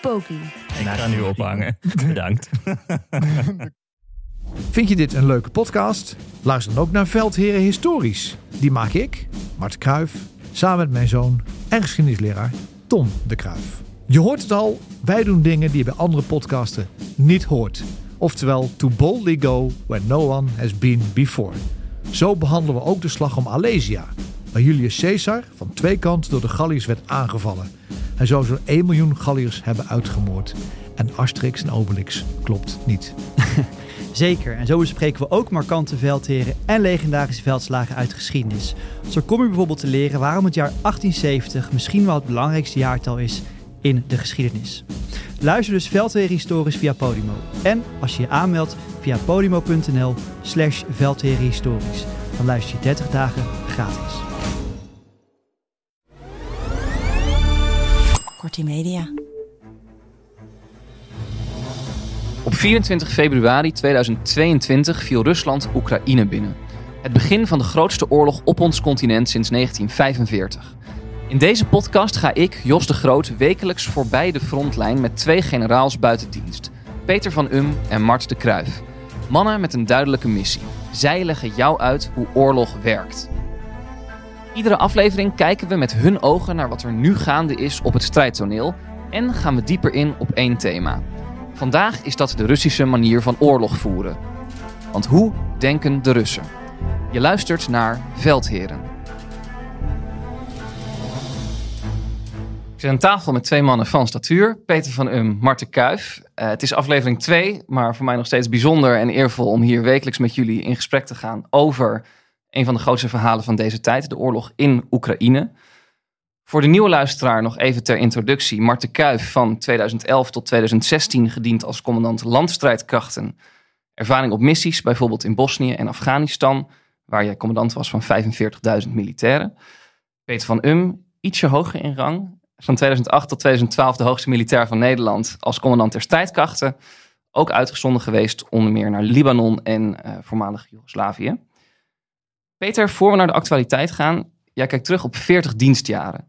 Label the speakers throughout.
Speaker 1: Poki.
Speaker 2: Ik ga nu ophangen. Bedankt.
Speaker 3: Vind je dit een leuke podcast? Luister dan ook naar Veldheren Historisch. Die maak ik, Mart Kruif, samen met mijn zoon en geschiedenisleraar Tom de Kruif. Je hoort het al, wij doen dingen die je bij andere podcasten niet hoort. Oftewel, to boldly go where no one has been before. Zo behandelen we ook de slag om Alesia, waar Julius Caesar van twee kanten door de Galliërs werd aangevallen. Hij zou zo'n 1 miljoen Galliërs hebben uitgemoord. En Asterix en Obelix klopt niet.
Speaker 4: Zeker, en zo bespreken we ook markante veldheren en legendarische veldslagen uit de geschiedenis. Zo kom je bijvoorbeeld te leren waarom het jaar 1870 misschien wel het belangrijkste jaartal is in de geschiedenis. Luister dus Veldheren Historisch via Podimo. En als je je aanmeldt via podimo.nl slash Historisch. Dan luister je 30 dagen gratis.
Speaker 5: Media.
Speaker 6: Op 24 februari 2022 viel Rusland Oekraïne binnen. Het begin van de grootste oorlog op ons continent sinds 1945. In deze podcast ga ik, Jos de Groot, wekelijks voorbij de frontlijn met twee generaals buiten dienst. Peter van Um en Mart de Kruif. Mannen met een duidelijke missie. Zij leggen jou uit hoe oorlog werkt. Iedere aflevering kijken we met hun ogen naar wat er nu gaande is op het strijdtoneel en gaan we dieper in op één thema. Vandaag is dat de Russische manier van oorlog voeren. Want hoe denken de Russen? Je luistert naar Veldheren. Ik zit aan tafel met twee mannen van statuur. Peter van Um, Marten Kuif. Eh, het is aflevering 2, maar voor mij nog steeds bijzonder en eervol om hier wekelijks met jullie in gesprek te gaan over een van de grootste verhalen van deze tijd, de oorlog in Oekraïne. Voor de nieuwe luisteraar nog even ter introductie. Marten Kuif van 2011 tot 2016 gediend als commandant landstrijdkrachten. Ervaring op missies, bijvoorbeeld in Bosnië en Afghanistan, waar jij commandant was van 45.000 militairen. Peter van Um, ietsje hoger in rang. Van 2008 tot 2012 de hoogste militair van Nederland als commandant der strijdkrachten. Ook uitgezonden geweest onder meer naar Libanon en eh, voormalig Joegoslavië. Peter, voor we naar de actualiteit gaan, jij kijkt terug op 40 dienstjaren.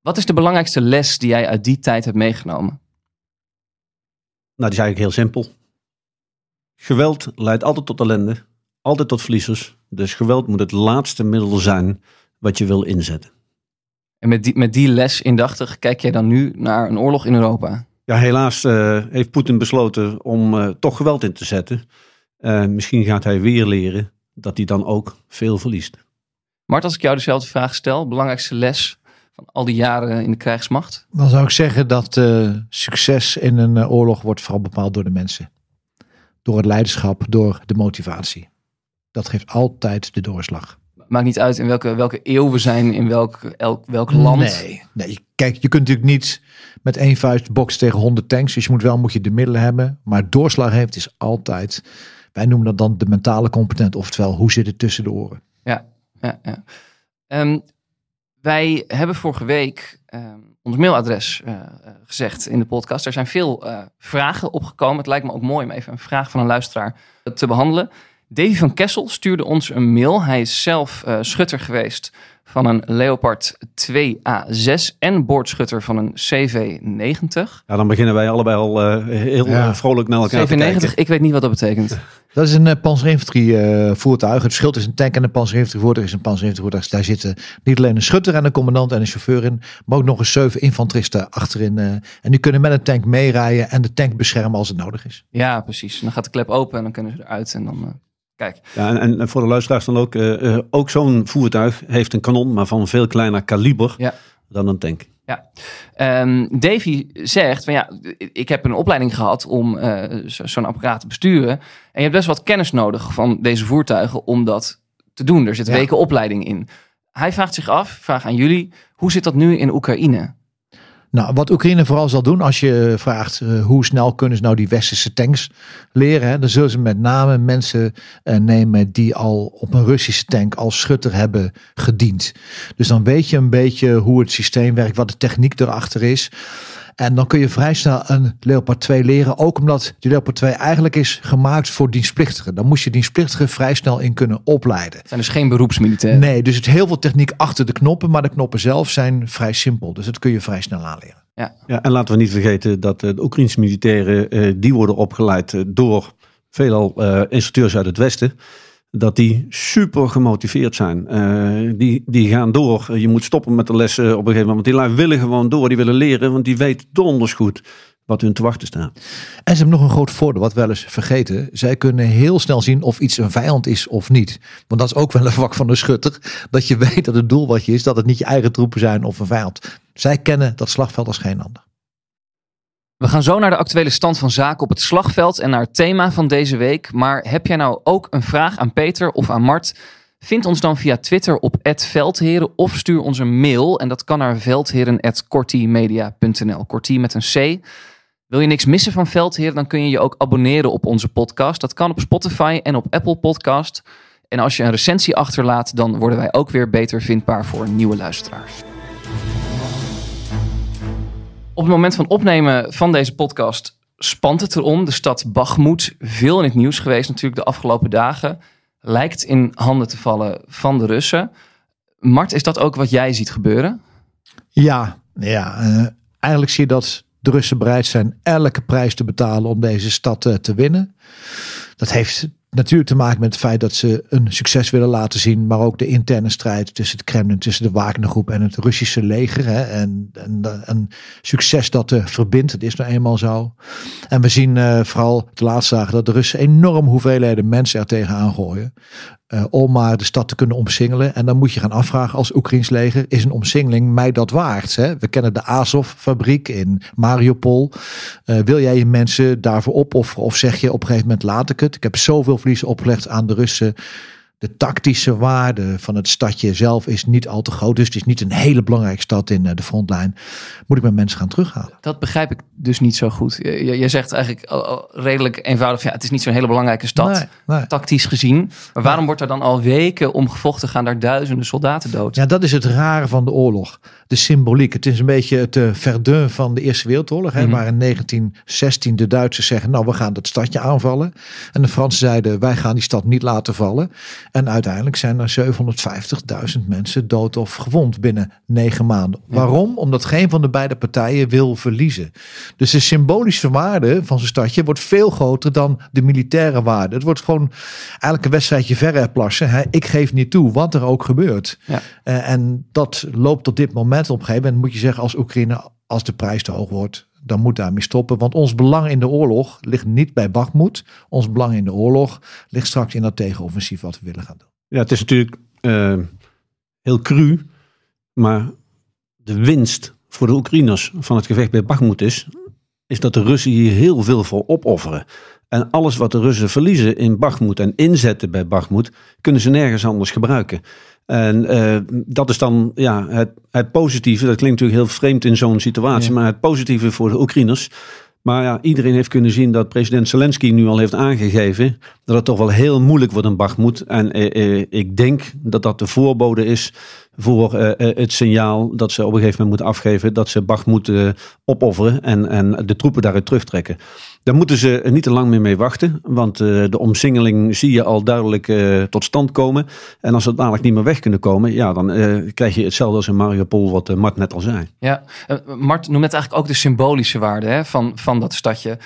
Speaker 6: Wat is de belangrijkste les die jij uit die tijd hebt meegenomen?
Speaker 7: Nou, die is eigenlijk heel simpel. Geweld leidt altijd tot ellende, altijd tot verliezers. Dus geweld moet het laatste middel zijn wat je wil inzetten.
Speaker 6: En met die, met die les indachtig kijk jij dan nu naar een oorlog in Europa?
Speaker 7: Ja, helaas eh, heeft Poetin besloten om eh, toch geweld in te zetten. Eh, misschien gaat hij weer leren dat hij dan ook veel verliest.
Speaker 6: Mart, als ik jou dezelfde vraag stel, belangrijkste les van al die jaren in de krijgsmacht?
Speaker 3: Dan zou ik zeggen dat eh, succes in een eh, oorlog wordt vooral bepaald door de mensen. Door het leiderschap, door de motivatie. Dat geeft altijd de doorslag.
Speaker 6: Maakt niet uit in welke, welke eeuw we zijn, in welk, elk, welk land.
Speaker 3: Nee, nee, kijk, je kunt natuurlijk niet met één vuist boksen tegen 100 tanks. Dus je moet wel moet je de middelen hebben. Maar doorslag heeft is altijd, wij noemen dat dan de mentale competent. Oftewel, hoe zit het tussen de oren?
Speaker 6: Ja, ja, ja. Ehm, wij hebben vorige week ehm, ons mailadres eh, eh, gezegd in de podcast. Er zijn veel eh, vragen opgekomen. Het lijkt me ook mooi om even een vraag van een luisteraar te behandelen. Davy van Kessel stuurde ons een mail. Hij is zelf schutter geweest van een Leopard 2A6 en boordschutter van een CV90.
Speaker 7: Ja, dan beginnen wij allebei al eh, heel
Speaker 3: Ja.
Speaker 7: eh, vrolijk naar elkaar te
Speaker 6: CV90,
Speaker 7: kijken.
Speaker 6: ik weet niet wat dat betekent.
Speaker 3: Dat is een uh, panzerinfanterie eh, voertuig. Het verschil tussen een tank en een panzerinfanterie voertuig is een panzerinfanterie voertuig. Daar zitten niet alleen een schutter en een commandant en een chauffeur in, maar ook nog eens zeven infanteristen achterin. eh, en die kunnen met een tank meerijden en de tank beschermen als het nodig is.
Speaker 6: Ja, precies. Dan gaat de klep open en dan kunnen ze eruit. En dan, eh, kijk,
Speaker 7: Ja, en, en voor de luisteraars dan ook, eh, eh, ook zo'n voertuig heeft een kanon, maar van veel kleiner kaliber
Speaker 6: Ja.
Speaker 7: dan een tank.
Speaker 6: Ehm, Davy zegt van ja, ik heb een opleiding gehad om eh, zo- zo'n apparaat te besturen. En je hebt best wat kennis nodig van deze voertuigen om dat te doen. Er zit
Speaker 3: Ja.
Speaker 6: weken opleiding in. Hij vraagt zich af, vraag aan jullie, hoe zit dat nu in Oekraïne?
Speaker 3: Nou, wat Oekraïne vooral zal doen als je vraagt eh, hoe snel kunnen ze nou die westerse tanks leren. Hè, dan zullen ze met name mensen eh, nemen die al op een Russische tank als schutter hebben gediend. Dus dan weet je een beetje hoe het systeem werkt, wat de techniek erachter is. En dan kun je vrij snel een Leopard 2 leren. Ook omdat die Leopard 2 eigenlijk is gemaakt voor dienstplichtigen. Dan moest je dienstplichtigen vrij snel in kunnen opleiden.
Speaker 6: Het zijn dus geen beroepsmilitairen.
Speaker 3: Nee, dus het is heel veel techniek achter de knoppen. Maar de knoppen zelf zijn vrij simpel. Dus dat kun je vrij snel aanleren.
Speaker 7: Ja, en laten we niet vergeten dat eh, de Oekraïnse militairen, eh, die worden opgeleid eh, door veelal eh, instructeurs uit het Westen. Dat die super gemotiveerd zijn. Eh, die, die gaan door. Je moet stoppen met de lessen op een gegeven moment. Want die willen gewoon door. Die willen leren. Want die weten donders goed wat hun te wachten staat.
Speaker 3: En ze hebben nog een groot voordeel, wat we wel eens vergeten. Zij kunnen heel snel zien of iets een vijand is of niet. Want dat is ook wel een vak van een schutter. Dat je weet dat het doel wat je is, dat het niet je eigen troepen zijn of een vijand. Zij kennen dat slagveld als geen ander.
Speaker 6: We gaan zo naar de actuele stand van zaken op het slagveld en naar het thema van deze week. Maar heb jij nou ook een vraag aan Peter of aan Mart? Vind ons dan via Twitter op @veldheren of stuur ons een mail en dat kan naar veldheren@kortimedia.nl. Kortie met een C. Wil je niks missen van Veldheren, dan kun je je ook abonneren op onze podcast. Dat kan op Spotify en op Apple Podcast. En als je een recensie achterlaat, dan worden wij ook weer beter vindbaar voor nieuwe luisteraars. Op het moment van opnemen van deze podcast spant het erom. De stad Bagmoed, veel in het nieuws geweest natuurlijk de afgelopen dagen, lijkt in handen te vallen van de Russen. Mart, is dat ook wat jij ziet gebeuren?
Speaker 3: Ja, ja eh, eigenlijk zie je dat de Russen bereid zijn elke prijs te betalen om deze stad eh, te winnen. Dat heeft natuurlijk te maken met het feit dat ze een succes willen laten zien, maar ook de interne strijd tussen het Kremlin, tussen de Wagnergroep en het Russische leger. Hè, en, en een succes dat eh, verbindt, dat is nou eenmaal zo. En we zien eh, vooral de laatste dagen dat de Russen enorm hoeveelheden mensen er tegenaan gooien. Eh, om maar de stad te kunnen omsingelen. En dan moet je gaan afvragen als Oekraïns leger, is een omsingeling mij dat waard? Hè? We kennen de Azov-fabriek in Mariupol. Eh, wil jij je mensen daarvoor opofferen? Of zeg je op een gegeven moment laat ik het? Ik heb zoveel verliezen opgelegd aan de Russen. De tactische waarde van het stadje zelf is niet al te groot. Dus het is niet een hele belangrijke stad in eh, de frontlijn. Moet ik mijn mensen gaan terughalen?
Speaker 6: Dat begrijp ik dus niet zo goed. Je, je- zegt eigenlijk redelijk eenvoudig, ja, het is niet zo'n hele belangrijke stad,
Speaker 3: Nee, nee.
Speaker 6: tactisch gezien. Maar waarom wordt er dan al weken om gevochten? Gaan daar duizenden soldaten dood?
Speaker 3: Ja, dat is het rare van de oorlog. De symboliek. Het is een beetje het eh, Verdun van de Eerste Wereldoorlog. Hè,
Speaker 6: Mhm.
Speaker 3: Waar in 1916 de Duitsers zeggen, nou we gaan dat stadje aanvallen. En de Fransen zeiden, wij gaan die stad niet laten vallen. En uiteindelijk zijn er 750.000 mensen dood of gewond binnen negen maanden. Waarom? Omdat geen van de beide partijen wil verliezen. Dus de symbolische waarde van zo'n stadje wordt veel groter dan de militaire waarde. Het wordt gewoon eigenlijk een wedstrijdje verre plassen. Hè. Ik geef niet toe, wat er ook gebeurt.
Speaker 6: Ja.
Speaker 3: Eh, en dat loopt op dit moment op een gegeven moment moet je zeggen als Oekraïne, als de prijs te hoog wordt, dan moet daarmee stoppen. Want ons belang in de oorlog ligt niet bij Bakhmut. Ons belang in de oorlog ligt straks in dat tegenoffensief wat we willen gaan doen.
Speaker 7: Ja, het is natuurlijk eh, heel cru. Maar de winst voor de Oekraïners van het gevecht bij Bakhmut is, is dat de Russen hier heel veel voor opofferen. En alles wat de Russen verliezen in Bakhmut en inzetten bij Bakhmut, kunnen ze nergens anders gebruiken. En eh, dat is dan ja, het, het positieve. Dat klinkt natuurlijk heel vreemd in zo'n situatie.
Speaker 6: Ja.
Speaker 7: Maar het positieve voor de Oekraïners. Maar ja, iedereen heeft kunnen zien dat president Zelensky nu al heeft aangegeven. dat het toch wel heel moeilijk wordt in Bakhmut. En eh, eh, ik denk dat dat de voorbode is voor eh, eh, het signaal dat ze op een gegeven moment moeten afgeven dat ze Bach moeten opofferen en, en de troepen daaruit terugtrekken. Daar moeten ze niet te lang meer mee wachten, want eh, de omsingeling zie je al duidelijk eh, tot stand komen. En als ze dadelijk niet meer weg kunnen komen, ja, dan eh, krijg je hetzelfde als in Mariupol, wat eh, Mart net al zei.
Speaker 6: Ja, eh, Mart noemt eigenlijk ook de symbolische waarde hè, van, van dat stadje.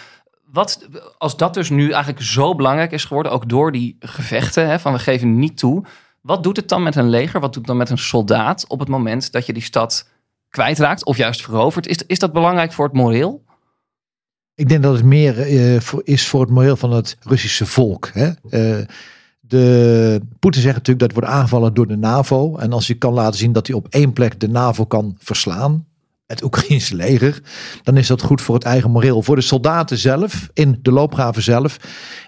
Speaker 6: Wat, als dat dus nu eigenlijk zo belangrijk is geworden, ook door die gevechten, hè, van we geven niet toe. Wat doet het dan met een leger? Wat doet het dan met een soldaat op het moment dat je die stad kwijtraakt of juist verovert? Is, is dat belangrijk voor het moreel?
Speaker 3: Ik denk dat het meer eh, is voor het moreel van het Russische volk. Hè? Eh, de, Poetin zegt natuurlijk dat wordt aangevallen door de NAVO. En als hij kan laten zien dat hij op één plek de NAVO kan verslaan, het Oekraïnse leger, dan is dat goed voor het eigen moreel. Voor de soldaten zelf, in de loopgraven zelf,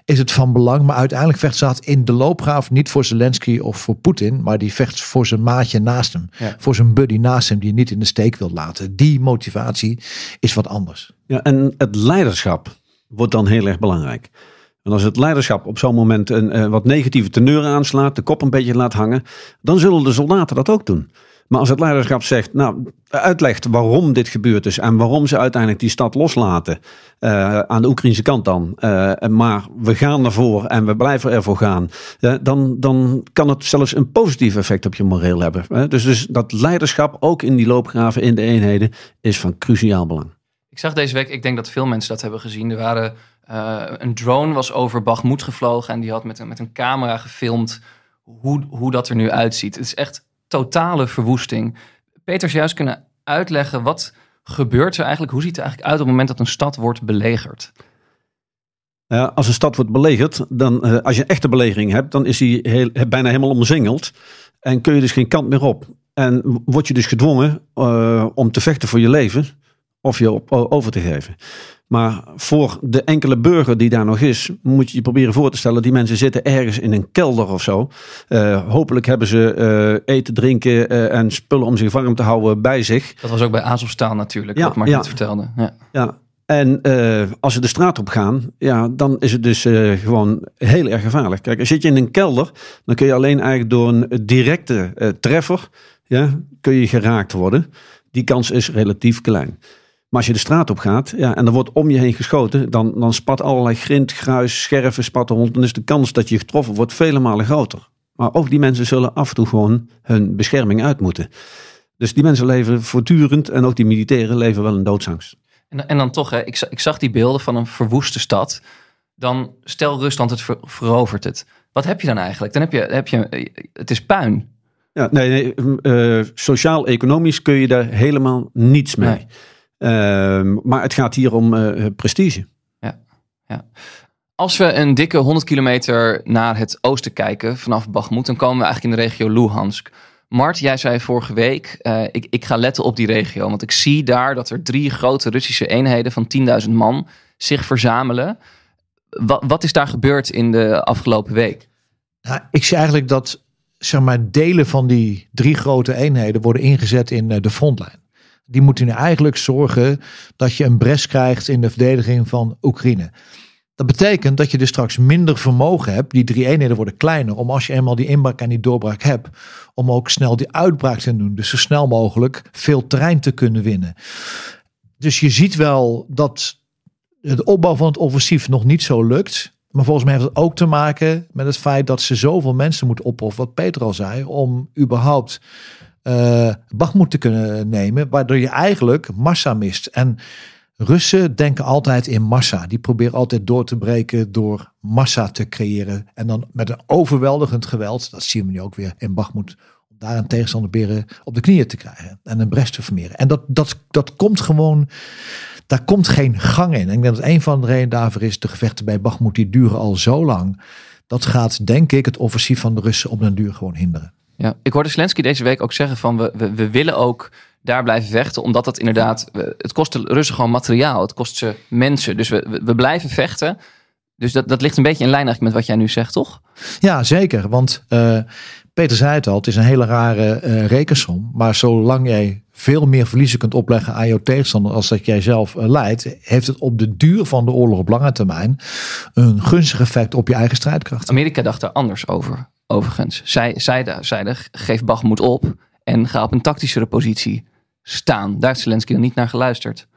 Speaker 3: is het van belang. Maar uiteindelijk vecht Zaat in de loopgraaf niet voor Zelensky of voor Poetin, maar die vecht voor zijn maatje naast hem.
Speaker 6: Ja.
Speaker 3: Voor zijn buddy naast hem die je niet in de steek wil laten. Die motivatie is wat anders.
Speaker 7: Ja, en het leiderschap wordt dan heel erg belangrijk. En als het leiderschap op zo'n moment een, eh, wat negatieve teneur aanslaat, de kop een beetje laat hangen, dan zullen de soldaten dat ook doen. Maar als het leiderschap zegt, nou, uitlegt waarom dit gebeurd is en waarom ze uiteindelijk die stad loslaten, eh, aan de Oekraïnse kant dan, eh, maar we gaan ervoor en we blijven ervoor gaan, eh, dan, dan kan het zelfs een positief effect op je moreel hebben. Dus, dus dat leiderschap, ook in die loopgraven, in de eenheden, is van cruciaal belang.
Speaker 6: Ik zag deze week, ik denk dat veel mensen dat hebben gezien. Er waren, een drone was over Bagmoed gevlogen en die had met een, met een camera gefilmd hoe, hoe dat er nu uitziet. Het is echt totale verwoesting. Peters juist kunnen uitleggen wat gebeurt er eigenlijk, hoe ziet het eigenlijk uit op het moment dat een stad wordt belegerd?
Speaker 7: Als een stad wordt belegerd, dan, eh, als je een echte belegering hebt, dan is die heel, bijna helemaal omzingeld. En kun je dus geen kant meer op. En word je dus gedwongen eh, om te vechten voor je leven of je op, over te geven. Maar voor de enkele burger die daar nog is, moet je je proberen voor te stellen. Die mensen zitten ergens in een kelder of zo. Eh, hopelijk hebben ze eh, eten, drinken eh, en spullen om zich warm te houden bij zich.
Speaker 6: Dat was ook bij Azovstal natuurlijk,
Speaker 7: Ja,
Speaker 6: wat Mark
Speaker 7: ja.
Speaker 6: net vertelde. Ja.
Speaker 7: Ja, en als ze de straat op gaan, ja, dan is het dus gewoon heel erg gevaarlijk. Kijk, zit je in een kelder, dan kun je alleen eigenlijk door een directe treffer, ja, kun je geraakt worden. Die kans is relatief klein. Maar als je de straat op gaat, ja, en er wordt om je heen geschoten, dan, dan spat allerlei grind, gruis, scherven spatten rond. Dan is de kans dat je getroffen wordt vele malen groter. Maar ook die mensen zullen af en toe gewoon hun bescherming uit moeten. Dus die mensen leven voortdurend, en ook die militairen leven wel in doodsangst.
Speaker 6: En, en dan toch, hè, ik, ik zag die beelden van een verwoeste stad. Dan stel Rusland het ver- verovert het. Wat heb je dan eigenlijk? Dan heb je, heb je eh, het is puin.
Speaker 7: Ja, nee, nee eh, sociaal-economisch kun je daar helemaal niets mee.
Speaker 6: Nee.
Speaker 7: Ehm, maar het gaat hier om eh, prestige.
Speaker 6: Als we een dikke 100 kilometer naar het oosten kijken vanaf Bakhmut, dan komen we eigenlijk in de regio Luhansk. Mart, jij zei vorige week, eh, ik, ik ga letten op die regio. Want ik zie daar dat er drie grote Russische eenheden van 10.000 man zich verzamelen. Wat, wat is daar gebeurd in de afgelopen week?
Speaker 3: Nou, ik zie eigenlijk dat zeg maar, delen van die drie grote eenheden worden ingezet in eh, de frontlijn. Die moeten nu eigenlijk zorgen dat je een bres krijgt in de verdediging van Oekraïne. Dat betekent dat je dus straks minder vermogen hebt. Die drie eenheden worden kleiner. Om als je eenmaal die inbraak en die doorbraak hebt. Om ook snel die uitbraak te doen. Dus zo snel mogelijk veel terrein te kunnen winnen. Dus je ziet wel dat de opbouw van het offensief nog niet zo lukt. Maar volgens mij heeft het ook te maken met het feit dat ze zoveel mensen moeten opofferen. Wat Peter al zei. Om überhaupt eh Bakhmut te kunnen nemen. Waardoor je eigenlijk massa mist. En Russen denken altijd in massa. Die proberen altijd door te breken door massa te creëren. En dan met een overweldigend geweld. Dat zien we nu ook weer in Bakhmut. Om daar een tegenstander proberen op de knieën te krijgen. En een brest te vermeren. En dat, dat, dat komt gewoon... Daar komt geen gang in. En ik denk dat een van de redenen daarvoor is... de gevechten bij Bakhmut die duren al zo lang. Dat gaat denk ik het offensief van de Russen op den duur gewoon hinderen.
Speaker 6: Ja, ik hoorde Zelensky deze week ook zeggen van we, we, we willen ook daar blijven vechten. Omdat dat inderdaad, het kost de Russen gewoon materiaal. Het kost ze mensen. Dus we, we, blijven vechten. Dus dat, dat ligt een beetje in lijn eigenlijk met wat jij nu zegt, toch?
Speaker 3: Ja, zeker. Want eh, Peter zei het al, het is een hele rare eh, rekensom. Maar zolang jij veel meer verliezen kunt opleggen aan jouw tegenstander als dat jij zelf eh, leidt, heeft het op de duur van de oorlog op lange termijn een gunstig effect op je eigen strijdkracht.
Speaker 6: Amerika dacht daar anders over, overigens. Zij zeiden, zeiden geef Bagmoed op en ga op een tactischere positie staan. Daar heeft Zelensky dan niet naar geluisterd.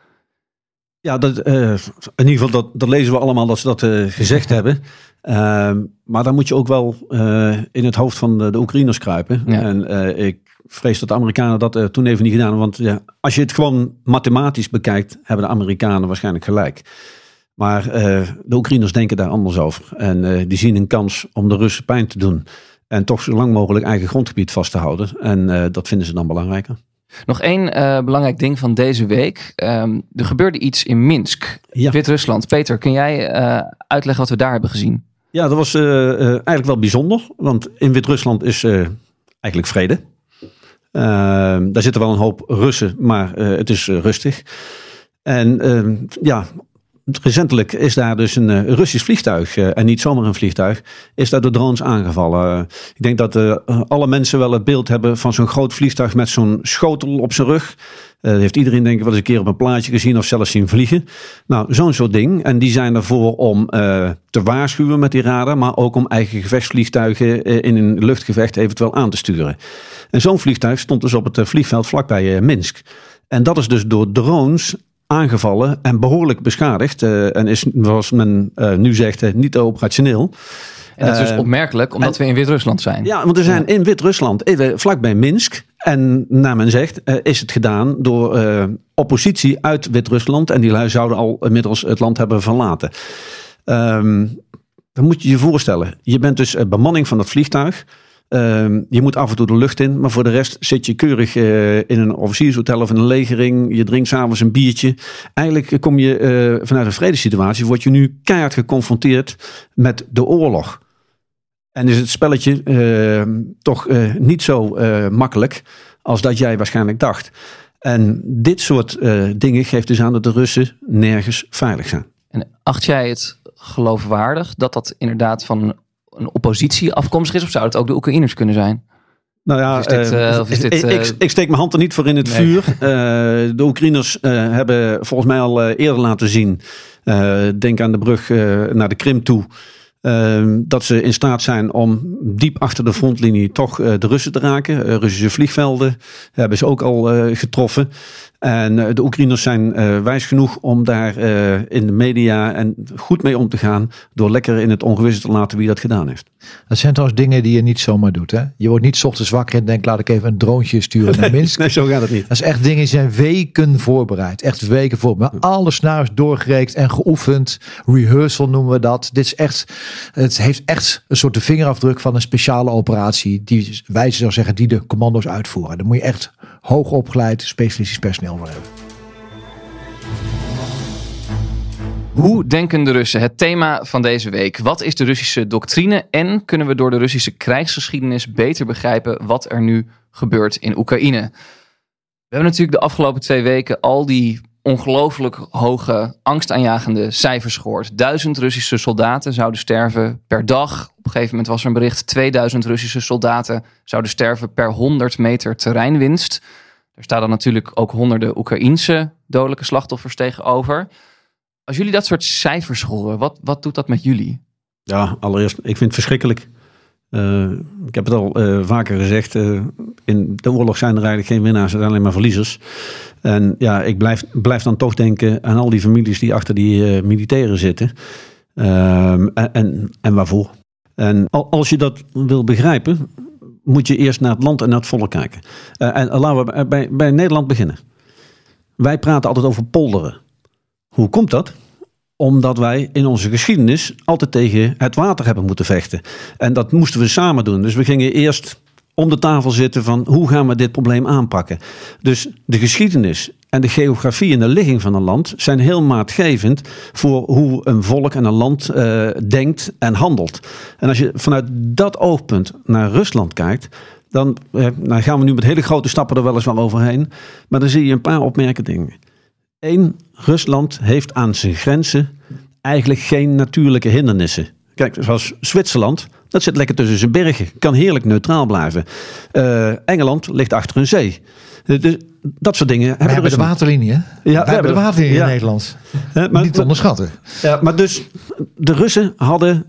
Speaker 7: Ja, dat, eh, in ieder geval, dat, dat lezen we allemaal dat ze dat eh, gezegd hebben. Ehm, maar dan moet je ook wel eh, in het hoofd van de, de Oekraïners kruipen.
Speaker 6: Ja.
Speaker 7: En ik vrees dat de Amerikanen dat toen even niet gedaan hebben. Want ja, als je het gewoon mathematisch bekijkt, hebben de Amerikanen waarschijnlijk gelijk. Maar eh, de Oekraïners denken daar anders over. En eh, die zien een kans om de Russen pijn te doen. En toch zo lang mogelijk eigen grondgebied vast te houden. En eh, dat vinden ze dan belangrijker.
Speaker 6: Nog één belangrijk ding van deze week. Ehm, er gebeurde iets in Minsk,
Speaker 7: Ja.
Speaker 6: Wit-Rusland. Peter, kun jij uitleggen wat we daar hebben gezien?
Speaker 7: Ja, dat was eigenlijk wel bijzonder. Want in Wit-Rusland is eigenlijk vrede. Ehm, daar zitten wel een hoop Russen, maar het is rustig. En ehm, ja, recentelijk is daar dus een eh, Russisch vliegtuig, eh, en niet zomaar een vliegtuig, is daar door drones aangevallen. Eh, ik denk dat alle mensen wel het beeld hebben van zo'n groot vliegtuig met zo'n schotel op zijn rug. Dat heeft iedereen denk ik wel eens een keer op een plaatje gezien of zelfs zien vliegen. Nou, zo'n soort ding. En die zijn ervoor om te waarschuwen met die radar, maar ook om eigen gevechtsvliegtuigen in een luchtgevecht eventueel aan te sturen. En zo'n vliegtuig stond dus op het vliegveld vlakbij Minsk. En dat is dus door drones aangevallen en behoorlijk beschadigd. eh, en is, zoals men eh, nu zegt, eh, niet operationeel.
Speaker 6: En dat is dus opmerkelijk, omdat we in Wit-Rusland zijn.
Speaker 7: Ja, want er zijn in Wit-Rusland, vlakbij Minsk. En naar men zegt, is het gedaan door oppositie uit Wit-Rusland. En die lui zouden al inmiddels het land hebben verlaten. Ehm, dan moet je je voorstellen, je bent dus bemanning van dat vliegtuig. Ehm, je moet af en toe de lucht in, maar voor de rest zit je keurig eh, in een officiershotel of in een legering. Je drinkt s'avonds een biertje. Eigenlijk kom je eh, vanuit een vredessituatie, word je nu keihard geconfronteerd met de oorlog. En is het spelletje eh, toch eh, niet zo makkelijk als dat jij waarschijnlijk dacht. En dit soort dingen geeft dus aan dat de Russen nergens veilig zijn.
Speaker 6: En acht jij het geloofwaardig dat dat inderdaad van een oppositie afkomstig is? Of zou het ook de Oekraïners kunnen zijn?
Speaker 7: Nou ja,
Speaker 6: dit, dit,
Speaker 7: ik, ik, ik steek mijn hand er niet voor in het
Speaker 6: Nee.
Speaker 7: vuur. Eh, de Oekraïners eh, hebben volgens mij al eh, eerder laten zien, denk aan de brug naar de Krim toe, eh, dat ze in staat zijn om diep achter de frontlinie toch de Russen te raken. Russische vliegvelden hebben ze ook al getroffen. En eh, de Oekraïners zijn eh, wijs genoeg om daar eh, in de media en goed mee om te gaan. Door lekker in het ongewisse te laten wie dat gedaan heeft.
Speaker 3: Dat zijn trouwens dingen die je niet zomaar doet. Hè? Je wordt niet ochtends wakker en denkt, laat ik even een droontje sturen naar Minsk.
Speaker 7: Nee, zo gaat het niet.
Speaker 3: Dat is echt dingen die zijn weken voorbereid. Echt weken voorbereid. Alle scenario's doorgerekend en geoefend. Rehearsal noemen we dat. Dit is echt, het heeft echt een soort de vingerafdruk van een speciale operatie. Die wij zou zeggen, die de commando's uitvoeren. Daar moet je echt hoog opgeleid, specialistisch personeel
Speaker 6: Hoe denken de Russen? Het thema van deze week. Wat is de Russische doctrine? En kunnen we door de Russische krijgsgeschiedenis beter begrijpen wat er nu gebeurt in Oekraïne? We hebben natuurlijk de afgelopen twee weken al die ongelooflijk hoge, angstaanjagende cijfers gehoord. Duizend Russische soldaten zouden sterven per dag. Op een gegeven moment was er een bericht: 2000 Russische soldaten zouden sterven per 100 meter terreinwinst. Er staan dan natuurlijk ook honderden Oekraïense dodelijke slachtoffers tegenover. Als jullie dat soort cijfers horen, wat, wat doet dat met jullie?
Speaker 7: Ja, allereerst, ik vind het verschrikkelijk. Eh, ik heb het al eh, vaker gezegd. eh, in de oorlog zijn er eigenlijk geen winnaars, er zijn alleen maar verliezers. En ja, ik blijf, blijf dan toch denken aan al die families die achter die militairen zitten. Ehm, en, en, waarvoor? En al- als je dat wil begrijpen, moet je eerst naar het land en naar het volk kijken. Eh, en laten we bij, bij Nederland beginnen. Wij praten altijd over polderen. Hoe komt dat? Omdat wij in onze geschiedenis altijd tegen het water hebben moeten vechten. En dat moesten we samen doen. Dus we gingen eerst om de tafel zitten van hoe gaan we dit probleem aanpakken. Dus de geschiedenis en de geografie en de ligging van een land zijn heel maatgevend voor hoe een volk en een land eh, denkt en handelt. En als je vanuit dat oogpunt naar Rusland kijkt, dan eh, nou gaan we nu met hele grote stappen er weliswaar overheen. Maar dan zie je een paar opmerkelijke dingen. Eén, Rusland heeft aan zijn grenzen eigenlijk geen natuurlijke hindernissen. Kijk, zoals Zwitserland, dat zit lekker tussen zijn bergen. Kan heerlijk neutraal blijven. Eh, Engeland ligt achter een zee. Eh, dus dat soort dingen
Speaker 3: We hebben de
Speaker 7: Russen-
Speaker 3: waterlinie, hè?
Speaker 7: we
Speaker 3: we hebben de
Speaker 7: hebben-
Speaker 3: waterlinie
Speaker 7: ja.
Speaker 3: in Nederland.
Speaker 7: Eh, maar-
Speaker 3: Niet te onderschatten.
Speaker 7: Ja, maar dus de Russen hadden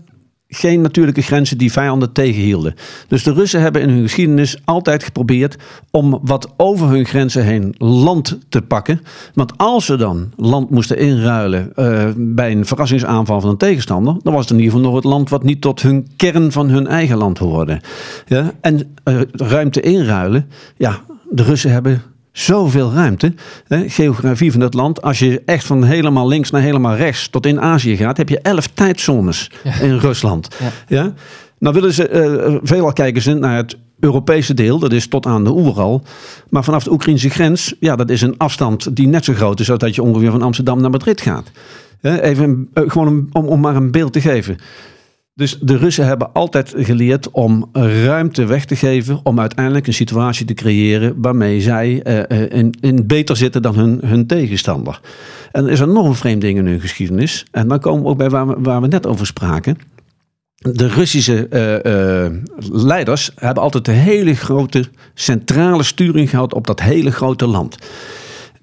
Speaker 7: geen natuurlijke grenzen die vijanden tegenhielden. Dus de Russen hebben in hun geschiedenis altijd geprobeerd om wat over hun grenzen heen land te pakken. Want als ze dan land moesten inruilen uh, bij een verrassingsaanval van een tegenstander, dan was het in ieder geval nog het land wat niet tot hun kern van hun eigen land hoorde. Ja? En uh, ruimte inruilen, ja, de Russen hebben zoveel ruimte. Hè, geografie van het land. Als je echt van helemaal links naar helemaal rechts tot in Azië gaat, heb je elf tijdzones in Rusland. Ja. ja. Nou willen ze, uh, veelal kijken ze naar het Europese deel, dat is tot aan de Oeral. Maar vanaf de Oekraïnse grens, ja, dat is een afstand die net zo groot is als dat je ongeveer van Amsterdam naar Madrid gaat. Even uh, gewoon om, om maar een beeld te geven. Dus de Russen hebben altijd geleerd om ruimte weg te geven om uiteindelijk een situatie te creëren waarmee zij uh, in, in, beter zitten dan hun, hun tegenstander. En er is nog een vreemd ding in hun geschiedenis. En dan komen we ook bij waar we, waar we net over spraken. De Russische uh, leiders hebben altijd een hele grote centrale sturing gehad op dat hele grote land.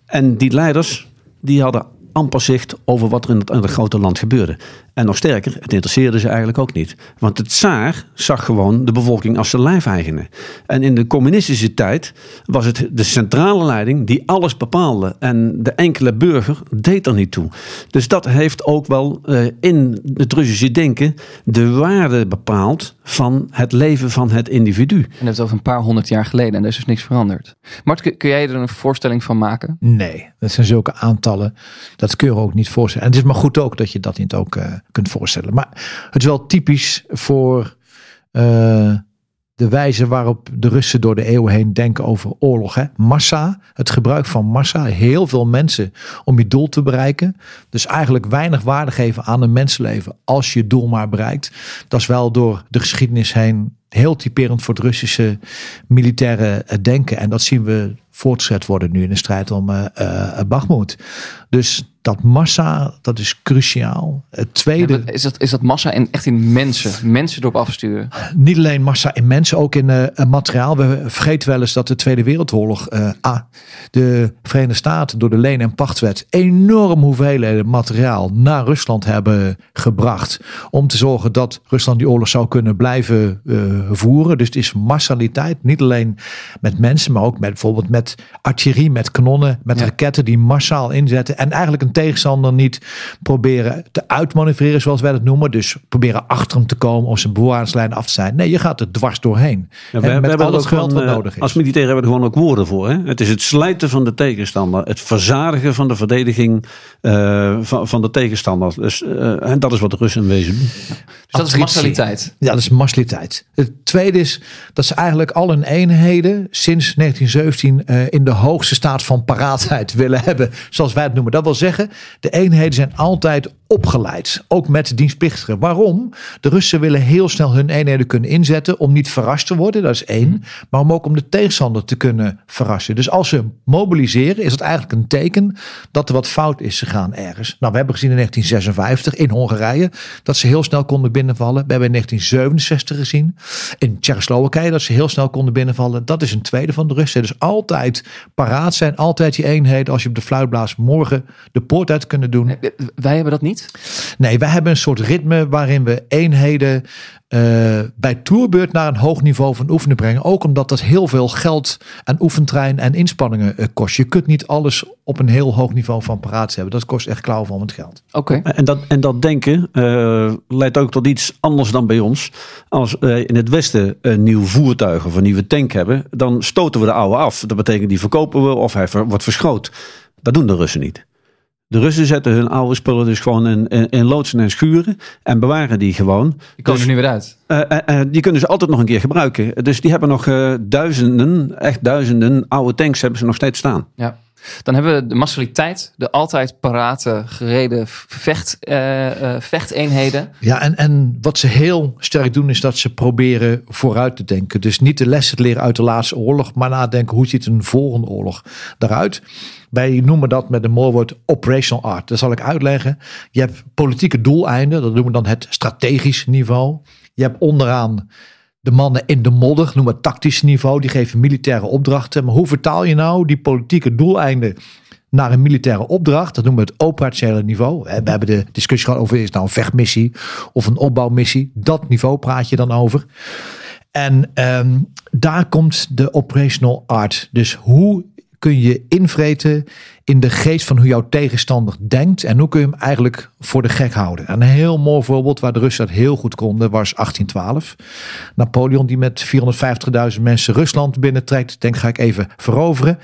Speaker 7: En die leiders die hadden amper zicht over wat er in het, in het grote land gebeurde. En nog sterker, het interesseerde ze eigenlijk ook niet. Want het tsaar zag gewoon de bevolking als zijn lijfeigene. En in de communistische tijd was het de centrale leiding die alles bepaalde. En de enkele burger deed er niet toe. Dus dat heeft ook wel uh, in het Russische denken de waarde bepaald van het leven van het individu.
Speaker 6: En dat is over een paar honderd jaar geleden en er is dus niks veranderd. Mart, kun jij er een voorstelling van maken?
Speaker 3: Nee, dat zijn zulke aantallen. Dat kun je ook niet voorstellen. En het is maar goed ook dat je dat niet ook... Uh, kunt voorstellen. Maar het is wel typisch voor uh, de wijze waarop de Russen door de eeuwen heen denken over oorlog. Hè? Massa, het gebruik van massa, heel veel mensen om je doel te bereiken. Dus eigenlijk weinig waarde geven aan een mensenleven als je doel maar bereikt. Dat is wel door de geschiedenis heen heel typerend voor het Russische militaire denken. En dat zien we voortgezet worden nu in de strijd om uh, uh, Bakhmut. Dus dat massa, dat is cruciaal. Het tweede.
Speaker 6: is, dat, is dat massa in, echt in mensen? Mensen erop afsturen?
Speaker 3: Niet alleen massa in mensen, ook in uh, materiaal. We vergeten wel eens dat de Tweede Wereldoorlog. Uh, ah, de Verenigde Staten door de leen- en pachtwet. enorm hoeveelheden materiaal naar Rusland hebben gebracht. Om te zorgen dat Rusland die oorlog zou kunnen blijven uh, voeren. Dus het is massaliteit. Niet alleen met mensen, maar ook met bijvoorbeeld met artillerie, met kanonnen, met ja. raketten die massaal inzetten. En eigenlijk een tegenstander niet proberen te uitmanoeuvreren, zoals wij het noemen. Dus proberen achter hem te komen of zijn bewaarslijn af te zijn. Nee, je gaat er dwars doorheen.
Speaker 7: Ja, we, en met al het geld wat nodig is. Als militair hebben we er gewoon ook woorden voor. Hè? Het is het slijten van de tegenstander. Het verzadigen van de verdediging uh, van, van de tegenstander. Dus, uh, en dat is wat de Russen in wezen doen.
Speaker 6: Dus dat is massaliteit.
Speaker 3: Ja, dat is massaliteit. Het tweede is dat ze eigenlijk al hun eenheden sinds 1917 uh, in de hoogste staat van paraatheid willen hebben. Zoals wij het noemen. Dat wil zeggen de eenheden zijn altijd opgeleid. Ook met dienstplichtigen. Waarom? De Russen willen heel snel hun eenheden kunnen inzetten. Om niet verrast te worden, dat is één. Maar om ook om de tegenstander te kunnen verrassen. Dus als ze mobiliseren, is dat eigenlijk een teken dat er wat fout is gegaan ergens. Nou, we hebben gezien in 1956 in Hongarije dat ze heel snel konden binnenvallen. We hebben in 1967 gezien in Tsjechoslowakije dat ze heel snel konden binnenvallen. Dat is een tweede van de Russen. Dus altijd paraat zijn, altijd je eenheden als je op de fluit blaast morgen de poort uit kunnen doen.
Speaker 6: Wij hebben dat niet.
Speaker 3: Nee, wij hebben een soort ritme waarin we eenheden uh, bij toerbeurt naar een hoog niveau van oefenen brengen. Ook omdat dat heel veel geld en oefentrein en inspanningen uh, kost. Je kunt niet alles op een heel hoog niveau van paraat hebben. Dat kost echt klauw van het geld.
Speaker 6: Oké.
Speaker 7: Okay. En, dat, en dat denken uh, leidt ook tot iets anders dan bij ons. Als wij in het Westen een nieuw voertuig of een nieuwe tank hebben, dan stoten we de oude af. Dat betekent die verkopen we of hij wordt verschroot. Dat doen de Russen niet. De Russen zetten hun oude spullen dus gewoon in, in, in loodsen en schuren en bewaren die gewoon.
Speaker 6: Die komen dus, er nu weer uit.
Speaker 7: Uh, uh, die kunnen ze altijd nog een keer gebruiken. Dus die hebben nog duizenden, echt duizenden oude tanks hebben ze nog steeds staan.
Speaker 6: Ja. Dan hebben we de massaliteit, de altijd parate gereden vecht, vechteenheden.
Speaker 3: Ja, en, en wat ze heel sterk doen is dat ze proberen vooruit te denken. Dus niet de lessen leren uit de laatste oorlog, maar nadenken hoe ziet een volgende oorlog daaruit. Wij noemen dat met een mooi woord operational art. Dat zal ik uitleggen. Je hebt politieke doeleinden, dat noemen we dan het strategisch niveau. Je hebt onderaan de mannen in de modder, noemen we het tactisch niveau. Die geven militaire opdrachten. Maar hoe vertaal je nou die politieke doeleinden naar een militaire opdracht. Dat noemen we het operationele niveau. We hebben de discussie gehad over is het nou een vechtmissie of een opbouwmissie. Dat niveau praat je dan over. En ehm, daar komt de operational art. Dus hoe kun je invreten in de geest van hoe jouw tegenstander denkt. En hoe kun je hem eigenlijk voor de gek houden. En een heel mooi voorbeeld waar de Russen dat heel goed konden was 1812. Napoleon die met 450.000 mensen Rusland binnentrekt. Denk ga ik even veroveren.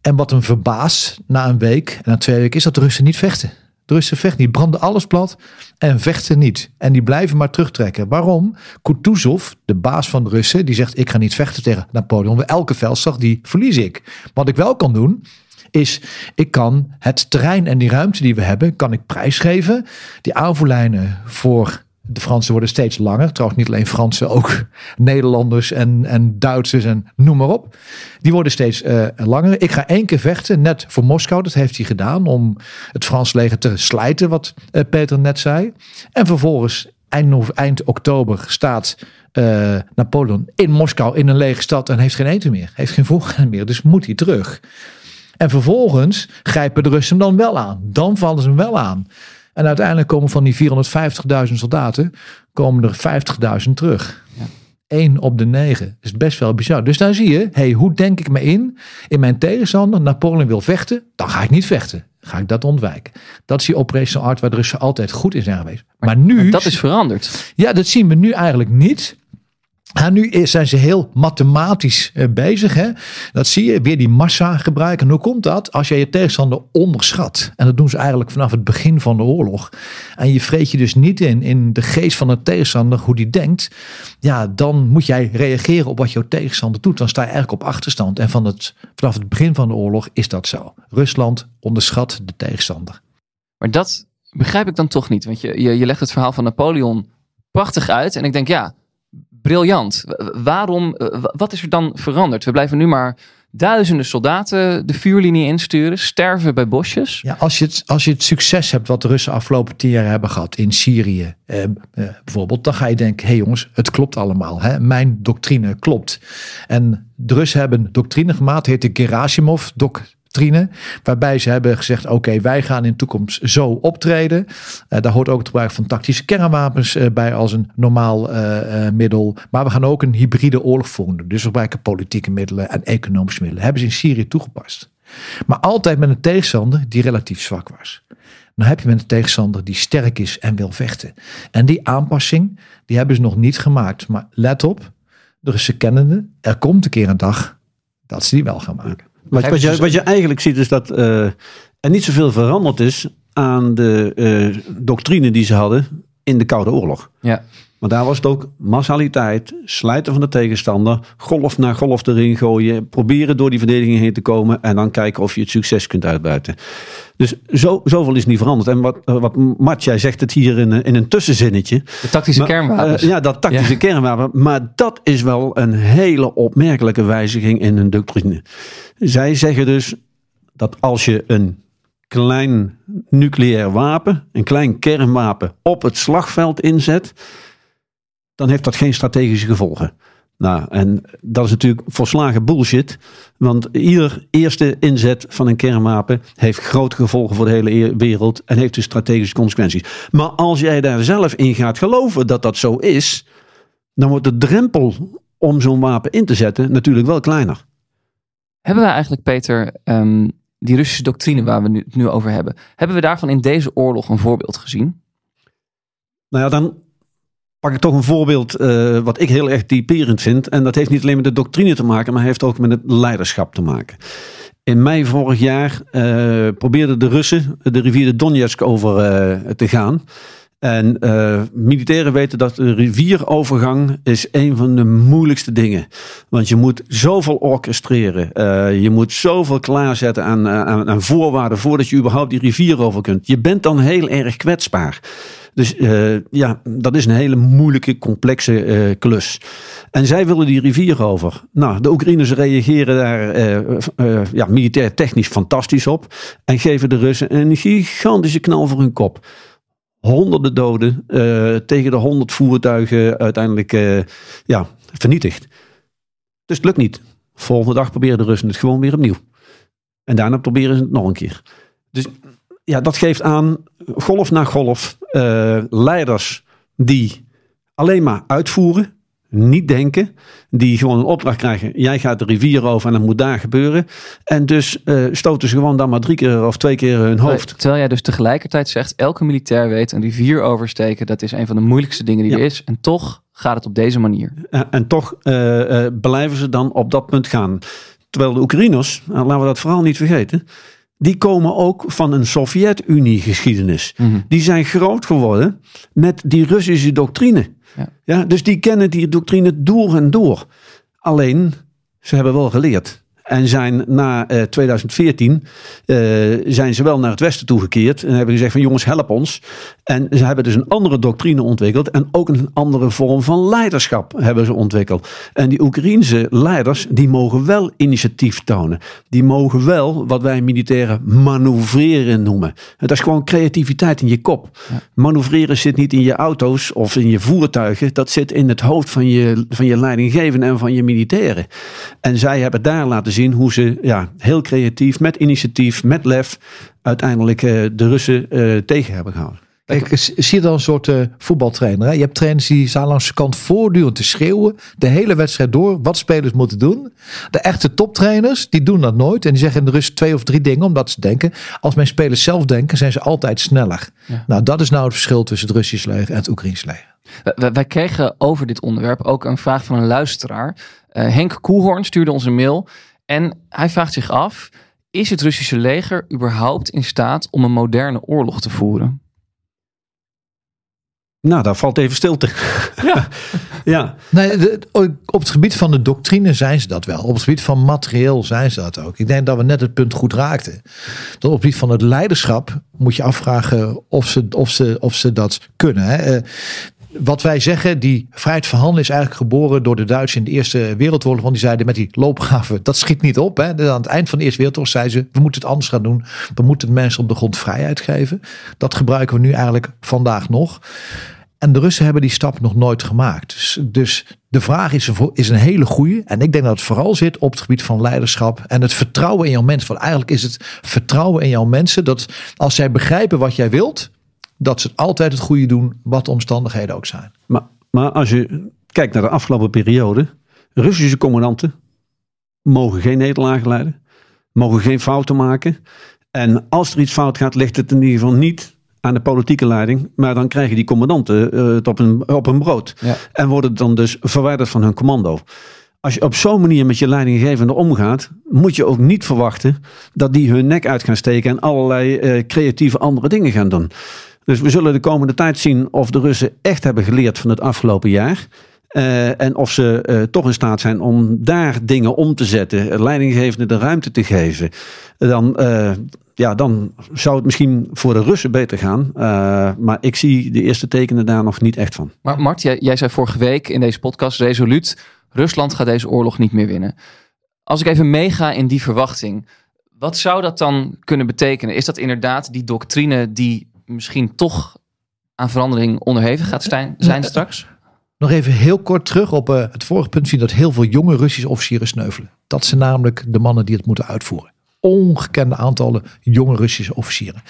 Speaker 3: En wat hem verbaast na een week en na twee weken is dat de Russen niet vechten. De Russen vechten niet, branden alles plat en vechten niet. En die blijven maar terugtrekken. Waarom? Kutuzov, de baas van de Russen, die zegt ik ga niet vechten tegen Napoleon. Elke veldslag die verlies ik. Wat ik wel kan doen, is ik kan het terrein en die ruimte die we hebben, kan ik prijsgeven. Die aanvoerlijnen voor de Fransen worden steeds langer. Trouwens, niet alleen Fransen, ook Nederlanders en, en Duitsers en noem maar op. Die worden steeds uh, langer. Ik ga één keer vechten, net voor Moskou. Dat heeft hij gedaan om het Frans leger te slijten, wat uh, Peter net zei. En vervolgens, eind, eind oktober, staat uh, Napoleon in Moskou in een lege stad en heeft geen eten meer. Heeft geen voorgaan meer, dus moet hij terug. En vervolgens grijpen de Russen hem dan wel aan. Dan vallen ze hem wel aan. En uiteindelijk komen van die 450.000 soldaten, komen er 50.000 terug. Ja. 1 op de 9. Dat is best wel bizar. Dus daar zie je, hey, hoe denk ik me in? In mijn tegenstander, Napoleon wil vechten, dan ga ik niet vechten. Ga ik dat ontwijken. Dat is die operational art waar de Russen altijd goed in zijn geweest. Maar, maar nu...
Speaker 6: Maar dat is veranderd.
Speaker 3: Ja, dat zien we nu eigenlijk niet. Nu zijn ze heel mathematisch eh, bezig. Hè? Dat zie je, weer die massa gebruiken. En hoe komt dat? Als je je tegenstander onderschat. En dat doen ze eigenlijk vanaf het begin van de oorlog. En je vreet je dus niet in, in de geest van de tegenstander, hoe die denkt. Ja, dan moet jij reageren op wat jouw tegenstander doet. Dan sta je eigenlijk op achterstand. En van het, vanaf het begin van de oorlog is dat zo. Rusland onderschat de tegenstander.
Speaker 6: Maar dat begrijp ik dan toch niet. Want je, je, je legt het verhaal van Napoleon prachtig uit. En ik denk, ja briljant. Waarom, wat is er dan veranderd? We blijven nu maar duizenden soldaten de vuurlinie insturen, sterven bij bosjes.
Speaker 3: Ja, als je het, als je het succes hebt wat de Russen afgelopen tien jaar hebben gehad in Syrië eh, eh, bijvoorbeeld, dan ga je denken, hé hey jongens, het klopt allemaal. Hè? Mijn doctrine klopt. En de Russen hebben doctrine gemaakt, heet de Gerasimov waarbij ze hebben gezegd: oké, wij gaan in de toekomst zo optreden. Uh, daar hoort ook het gebruik van tactische kernwapens uh, bij als een normaal uh, middel. Maar we gaan ook een hybride oorlog voeren. Dus we gebruiken politieke middelen en economische middelen. Hebben ze in Syrië toegepast. Maar altijd met een tegenstander die relatief zwak was. Dan heb je met een tegenstander die sterk is en wil vechten. En die aanpassing, die hebben ze nog niet gemaakt. Maar let op, de Russen kennende, er komt een keer een dag dat ze die wel gaan maken.
Speaker 7: Wat, wat, je, wat je eigenlijk ziet is dat uh, er niet zoveel veranderd is aan de uh, doctrine die ze hadden in de Koude Oorlog.
Speaker 6: Ja.
Speaker 7: Maar daar was het ook massaliteit, slijten van de tegenstander, golf na golf erin gooien, proberen door die verdediging heen te komen en dan kijken of je het succes kunt uitbuiten. Dus zo, zoveel is niet veranderd. En wat, wat Mart, jij zegt het hier in, in een tussenzinnetje.
Speaker 6: De tactische
Speaker 7: maar,
Speaker 6: kernwapens.
Speaker 7: Uh, ja, dat tactische ja. kernwapen. Maar dat is wel een hele opmerkelijke wijziging in hun doctrine. Zij zeggen dus dat als je een klein nucleair wapen, een klein kernwapen op het slagveld inzet, dan heeft dat geen strategische gevolgen. Nou, en dat is natuurlijk volslagen bullshit. Want ieder eerste inzet van een kernwapen heeft grote gevolgen voor de hele wereld en heeft dus strategische consequenties. Maar als jij daar zelf in gaat geloven dat dat zo is, dan wordt de drempel om zo'n wapen in te zetten natuurlijk wel kleiner.
Speaker 6: Hebben we eigenlijk, Peter, um, die Russische doctrine waar we nu, het nu over hebben, hebben we daarvan in deze oorlog een voorbeeld gezien?
Speaker 7: Nou ja, dan pak ik toch een voorbeeld uh, wat ik heel erg typerend vind. En dat heeft niet alleen met de doctrine te maken, maar heeft ook met het leiderschap te maken. In mei vorig jaar uh, probeerden de Russen de rivier de Donetsk over uh, te gaan. En militairen weten dat de rivierovergang is een van de moeilijkste dingen. Want je moet zoveel orchestreren. Je moet zoveel klaarzetten aan, aan, aan, voorwaarden voordat je überhaupt die rivier over kunt. Je bent dan heel erg kwetsbaar. Dus uh, ja, dat is een hele moeilijke, complexe klus. En zij willen die rivier over. Nou, de Oekraïners reageren daar ja, militair technisch fantastisch op. En geven de Russen een gigantische knal voor hun kop honderden doden, tegen de honderd voertuigen uiteindelijk ja, vernietigd. Dus het lukt niet. Volgende dag proberen de Russen het gewoon weer opnieuw. En daarna proberen ze het nog een keer. Dus ja, dat geeft aan golf na golf eh, leiders die alleen maar uitvoeren, niet denken, die gewoon een opdracht krijgen. Jij gaat de rivier over en dat moet daar gebeuren. En dus eh, stoten ze gewoon dan maar drie keer of twee keer hun hoofd.
Speaker 6: Terwijl jij dus tegelijkertijd zegt, elke militair weet een rivier oversteken, dat is een van de moeilijkste dingen die
Speaker 7: Ja.
Speaker 6: er is. En toch gaat het op deze manier.
Speaker 7: En, en toch eh, blijven ze dan op dat punt gaan. Terwijl de Oekraïners, laten we dat vooral niet vergeten, die komen ook van een Sovjet-Unie geschiedenis.
Speaker 6: Mhm.
Speaker 7: Die zijn groot geworden met die Russische doctrine.
Speaker 6: Ja.
Speaker 7: Ja. dus die kennen die doctrine door en door. Alleen, ze hebben wel geleerd. En zijn na eh, 2014 eh, zijn ze wel naar het westen toegekeerd. En hebben gezegd van jongens, help ons. En ze hebben dus een andere doctrine ontwikkeld. En ook een andere vorm van leiderschap hebben ze ontwikkeld. En die Oekraïense leiders, die mogen wel initiatief tonen. Die mogen wel wat wij militairen manoeuvreren noemen. Dat is gewoon creativiteit in je kop. Manoeuvreren zit niet in je auto's of in je voertuigen. Dat zit in het hoofd van je, van je leidinggevende en van je militairen. En zij hebben daar laten zien hoe ze ja, heel creatief, met initiatief, met lef, uiteindelijk eh, de Russen eh, tegen hebben gehouden.
Speaker 3: Ik zie dan een soort eh, voetbaltrainer. Hè? Je hebt trainers die staan langs de kant voortdurend te schreeuwen. De hele wedstrijd door wat spelers moeten doen. De echte toptrainers die doen dat nooit. En die zeggen in de rust twee of drie dingen omdat ze denken. Als mijn spelers zelf denken zijn ze altijd sneller.
Speaker 6: Ja.
Speaker 3: Nou dat is nou het verschil tussen het Russische leger en het Oekraïnse leger.
Speaker 6: Wij, wij kregen over dit onderwerp ook een vraag van een luisteraar. Eh, Henk Koehoorn stuurde ons een mail. En hij vraagt zich af: is het Russische leger überhaupt in staat om een moderne oorlog te voeren?
Speaker 7: Nou, daar valt even stilte.
Speaker 6: Ja.
Speaker 7: ja.
Speaker 3: Nee, de- op het gebied van de doctrine zijn ze dat wel. Op het gebied van materieel zijn ze dat ook. Ik denk dat we net het punt goed raakten. Dat op het gebied van het leiderschap moet je afvragen of ze, of ze, of ze dat kunnen. Hè. Wat wij zeggen, die vrijheid van handelen is eigenlijk geboren door de Duitsers in de Eerste Wereldoorlog. Want die zeiden met die loopgraven, dat schiet niet op. Hè. Aan het eind van de Eerste Wereldoorlog zeiden ze, we moeten het anders gaan doen. We moeten mensen op de grond vrijheid geven. Dat gebruiken we nu eigenlijk vandaag nog. En de Russen hebben die stap nog nooit gemaakt. Dus, dus de vraag is, een- is een hele goede. En ik denk dat het vooral zit op het gebied van leiderschap. En het vertrouwen in jouw mensen. Want eigenlijk is het vertrouwen in jouw mensen. Dat als zij begrijpen wat jij wilt. Dat ze altijd het goede doen. Wat de omstandigheden ook zijn.
Speaker 7: Maar, maar als je kijkt naar de afgelopen periode. Russische commandanten mogen geen nederlagen leiden. Mogen geen fouten maken. En als er iets fout gaat, ligt het in ieder geval niet aan de politieke leiding. Maar dan krijgen die commandanten eh, het op hun, op hun brood.
Speaker 6: Ja.
Speaker 7: En worden dan dus verwijderd van hun commando. Als je op zo'n manier met je leidinggevende omgaat, moet je ook niet verwachten dat die hun nek uit gaan steken en allerlei eh, creatieve andere dingen gaan doen. Dus we zullen de komende tijd zien of de Russen echt hebben geleerd van het afgelopen jaar. Eh, en of ze eh, toch in staat zijn om daar dingen om te zetten, leidinggevende de ruimte te geven. Dan, eh, ja, dan zou het misschien voor de Russen beter gaan. Maar ik zie de eerste tekenen daar nog niet echt van.
Speaker 6: Maar Mart, jij, jij zei vorige week in deze podcast resoluut: Rusland gaat deze oorlog niet meer winnen. Als ik even meega in die verwachting, wat zou dat dan kunnen betekenen? Is dat inderdaad die doctrine die misschien toch aan verandering onderhevig gaat zijn, zijn straks?
Speaker 3: Nog even heel kort terug op eh, het vorige punt. Zien dat heel veel jonge Russische officieren sneuvelen. Dat zijn namelijk de mannen die het moeten uitvoeren. Ongekende aantallen jonge Russische officieren.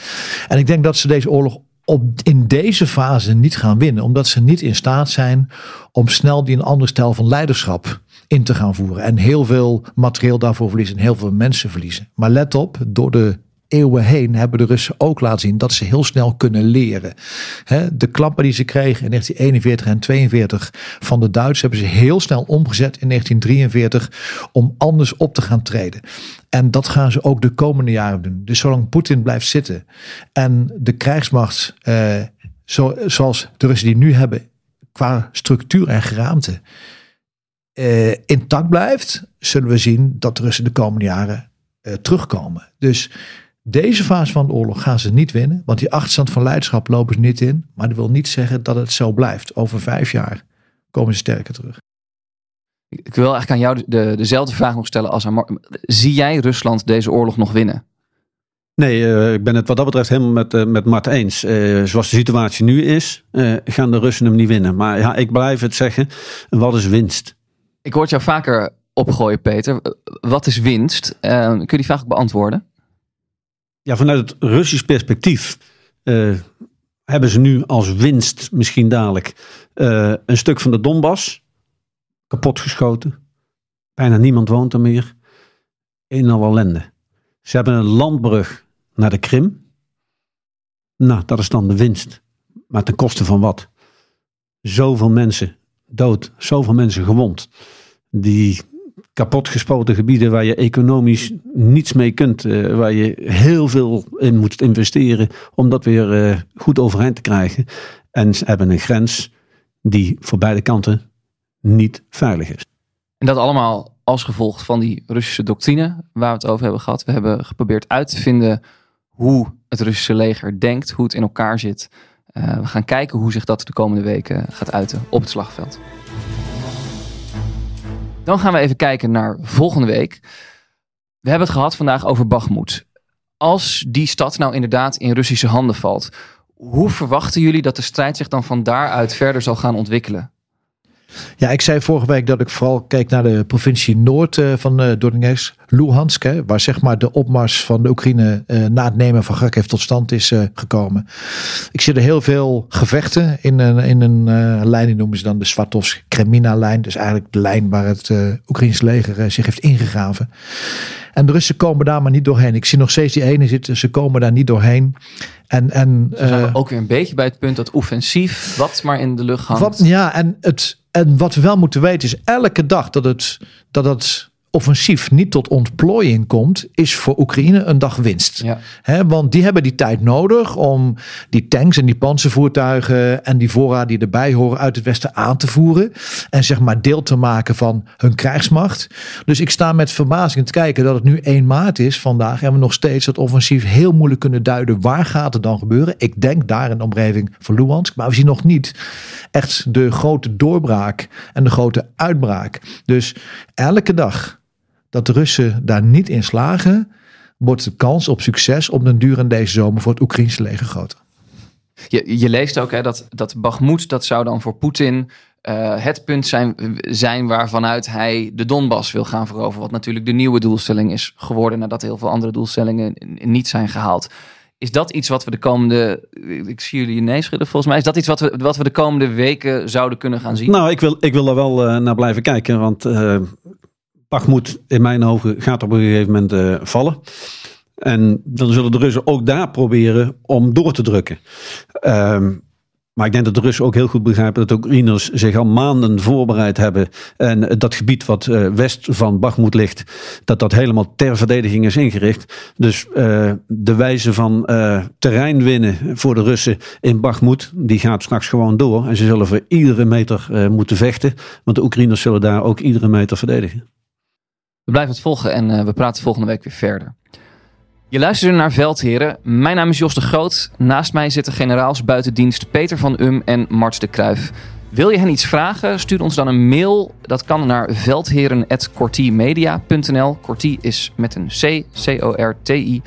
Speaker 3: En ik denk dat ze deze oorlog op, in deze fase niet gaan winnen. Omdat ze niet in staat zijn om snel die een andere stijl van leiderschap in te gaan voeren. En heel veel materieel daarvoor verliezen. En heel veel mensen verliezen. Maar let op, door de eeuwen heen hebben de Russen ook laten zien dat ze heel snel kunnen leren. De klappen die ze kregen in 1941 en 42 van de Duitsers hebben ze heel snel omgezet in 1943 om anders op te gaan treden. En dat gaan ze ook de komende jaren doen. Dus zolang Poetin blijft zitten en de krijgsmacht eh, zo, zoals de Russen die nu hebben qua structuur en geraamte eh, intact blijft, zullen we zien dat de Russen de komende jaren eh, terugkomen. Dus deze fase van de oorlog gaan ze niet winnen, want die achterstand van leiderschap lopen ze niet in. Maar dat wil niet zeggen dat het zo blijft. Over vijf jaar komen ze sterker terug.
Speaker 6: Ik wil eigenlijk aan jou de, dezelfde vraag nog stellen als aan Mart. Zie jij Rusland deze oorlog nog winnen?
Speaker 7: Nee, eh, ik ben het wat dat betreft helemaal met, eh, met Mart eens. Eh, zoals de situatie nu is, eh, gaan de Russen hem niet winnen. Maar ja, ik blijf het zeggen. Wat is winst?
Speaker 6: Ik hoor jou vaker opgooien, Peter. Wat is winst? Kun je die vraag ook beantwoorden?
Speaker 7: Ja, vanuit het Russisch perspectief eh, hebben ze nu als winst misschien dadelijk eh, een stuk van de Donbass kapotgeschoten. Bijna niemand woont er meer. Een en al ellende. Ze hebben een landbrug naar de Krim. Nou, dat is dan de winst. Maar ten koste van wat? Zoveel mensen dood, zoveel mensen gewond. Die kapotgespoten gebieden waar je economisch niets mee kunt. eh, waar je heel veel in moet investeren om dat weer eh, goed overeind te krijgen. En ze hebben een grens die voor beide kanten niet veilig is.
Speaker 6: En dat allemaal als gevolg van die Russische doctrine waar we het over hebben gehad. We hebben geprobeerd uit te vinden hoe het Russische leger denkt, hoe het in elkaar zit. Eh, we gaan kijken hoe zich dat de komende weken gaat uiten op het slagveld. Dan gaan we even kijken naar volgende week. We hebben het gehad vandaag over Bakhmut. Als die stad nou inderdaad in Russische handen valt, hoe verwachten jullie dat de strijd zich dan van daaruit verder zal gaan ontwikkelen?
Speaker 3: Ja, ik zei vorige week dat ik vooral keek naar de provincie Noord eh, van uh, Donetsk, Luhansk, hè, waar zeg maar de opmars van de Oekraïne eh, na het nemen van Kharkiv tot stand is eh, gekomen. Ik zie er heel veel gevechten in een, in een eh, lijn, die noemen ze dan de Svatovsk-Kremina-lijn. Dus eigenlijk de lijn waar het Oekraïnse leger zich heeft ingegraven. En de Russen komen daar maar niet doorheen. Ik zie nog steeds die ene zitten, ze komen daar niet doorheen. En, en,
Speaker 6: zijn we ook weer een beetje bij het punt dat offensief wat maar in de lucht hangt.
Speaker 3: Wat, ja, en, het, en wat we wel moeten weten is elke dag dat het, dat het offensief niet tot ontplooiing komt, is voor Oekraïne een dag winst.
Speaker 6: Ja.
Speaker 3: He, want die hebben die tijd nodig om die tanks en die panzervoertuigen en die voorraad die erbij horen uit het westen aan te voeren. En zeg maar deel te maken van hun krijgsmacht. Dus ik sta met verbazing te kijken dat het nu 1 maart is vandaag. En we nog steeds dat offensief heel moeilijk kunnen duiden. Waar gaat het dan gebeuren? Ik denk daar in de omgeving van Luhansk. Maar we zien nog niet echt de grote doorbraak en de grote uitbraak. Dus elke dag dat de Russen daar niet in slagen, wordt de kans op succes op den duur in deze zomer voor het Oekraïnse leger groter.
Speaker 6: Je, je leest ook hè, dat, dat Bakhmut, dat zou dan voor Poetin uh, het punt zijn, zijn waarvanuit hij de Donbass wil gaan veroveren. Wat natuurlijk de nieuwe doelstelling is geworden nadat heel veel andere doelstellingen niet zijn gehaald. Is dat iets wat we de komende. Ik zie jullie nee schudden volgens mij. Is dat iets wat we, wat we de komende weken zouden kunnen gaan zien?
Speaker 7: Nou, ik wil, ik wil daar wel uh, naar blijven kijken. Want uh, Bakhmut in mijn ogen gaat op een gegeven moment uh, vallen. En dan zullen de Russen ook daar proberen om door te drukken. Um, maar ik denk dat de Russen ook heel goed begrijpen dat de Oekraïners zich al maanden voorbereid hebben. En dat gebied wat uh, west van Bakhmut ligt, dat dat helemaal ter verdediging is ingericht. Dus uh, de wijze van uh, terrein winnen voor de Russen in Bakhmut, die gaat straks gewoon door. En ze zullen voor iedere meter moeten vechten. Want de Oekraïners zullen daar ook iedere meter verdedigen.
Speaker 6: We blijven het volgen en we praten volgende week weer verder. Je luistert naar Veldheren. Mijn naam is Jos de Groot. Naast mij zitten generaals buitendienst Peter van Um en Mart de Kruif. Wil je hen iets vragen? Stuur ons dan een mail. Dat kan naar veldheren.cortimedia.nl. Corti is met een C, C-O-R-T-I.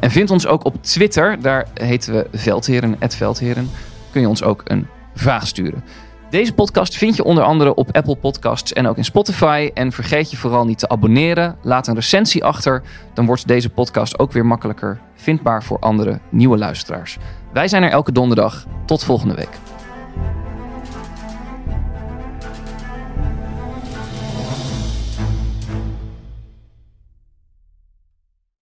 Speaker 6: En vind ons ook op Twitter. Daar heten we Veldheren, Veldheren. Kun je ons ook een vraag sturen. Deze podcast vind je onder andere op Apple Podcasts en ook in Spotify. En vergeet je vooral niet te abonneren. Laat een recensie achter. Dan wordt deze podcast ook weer makkelijker vindbaar voor andere nieuwe luisteraars. Wij zijn er elke donderdag. Tot volgende week.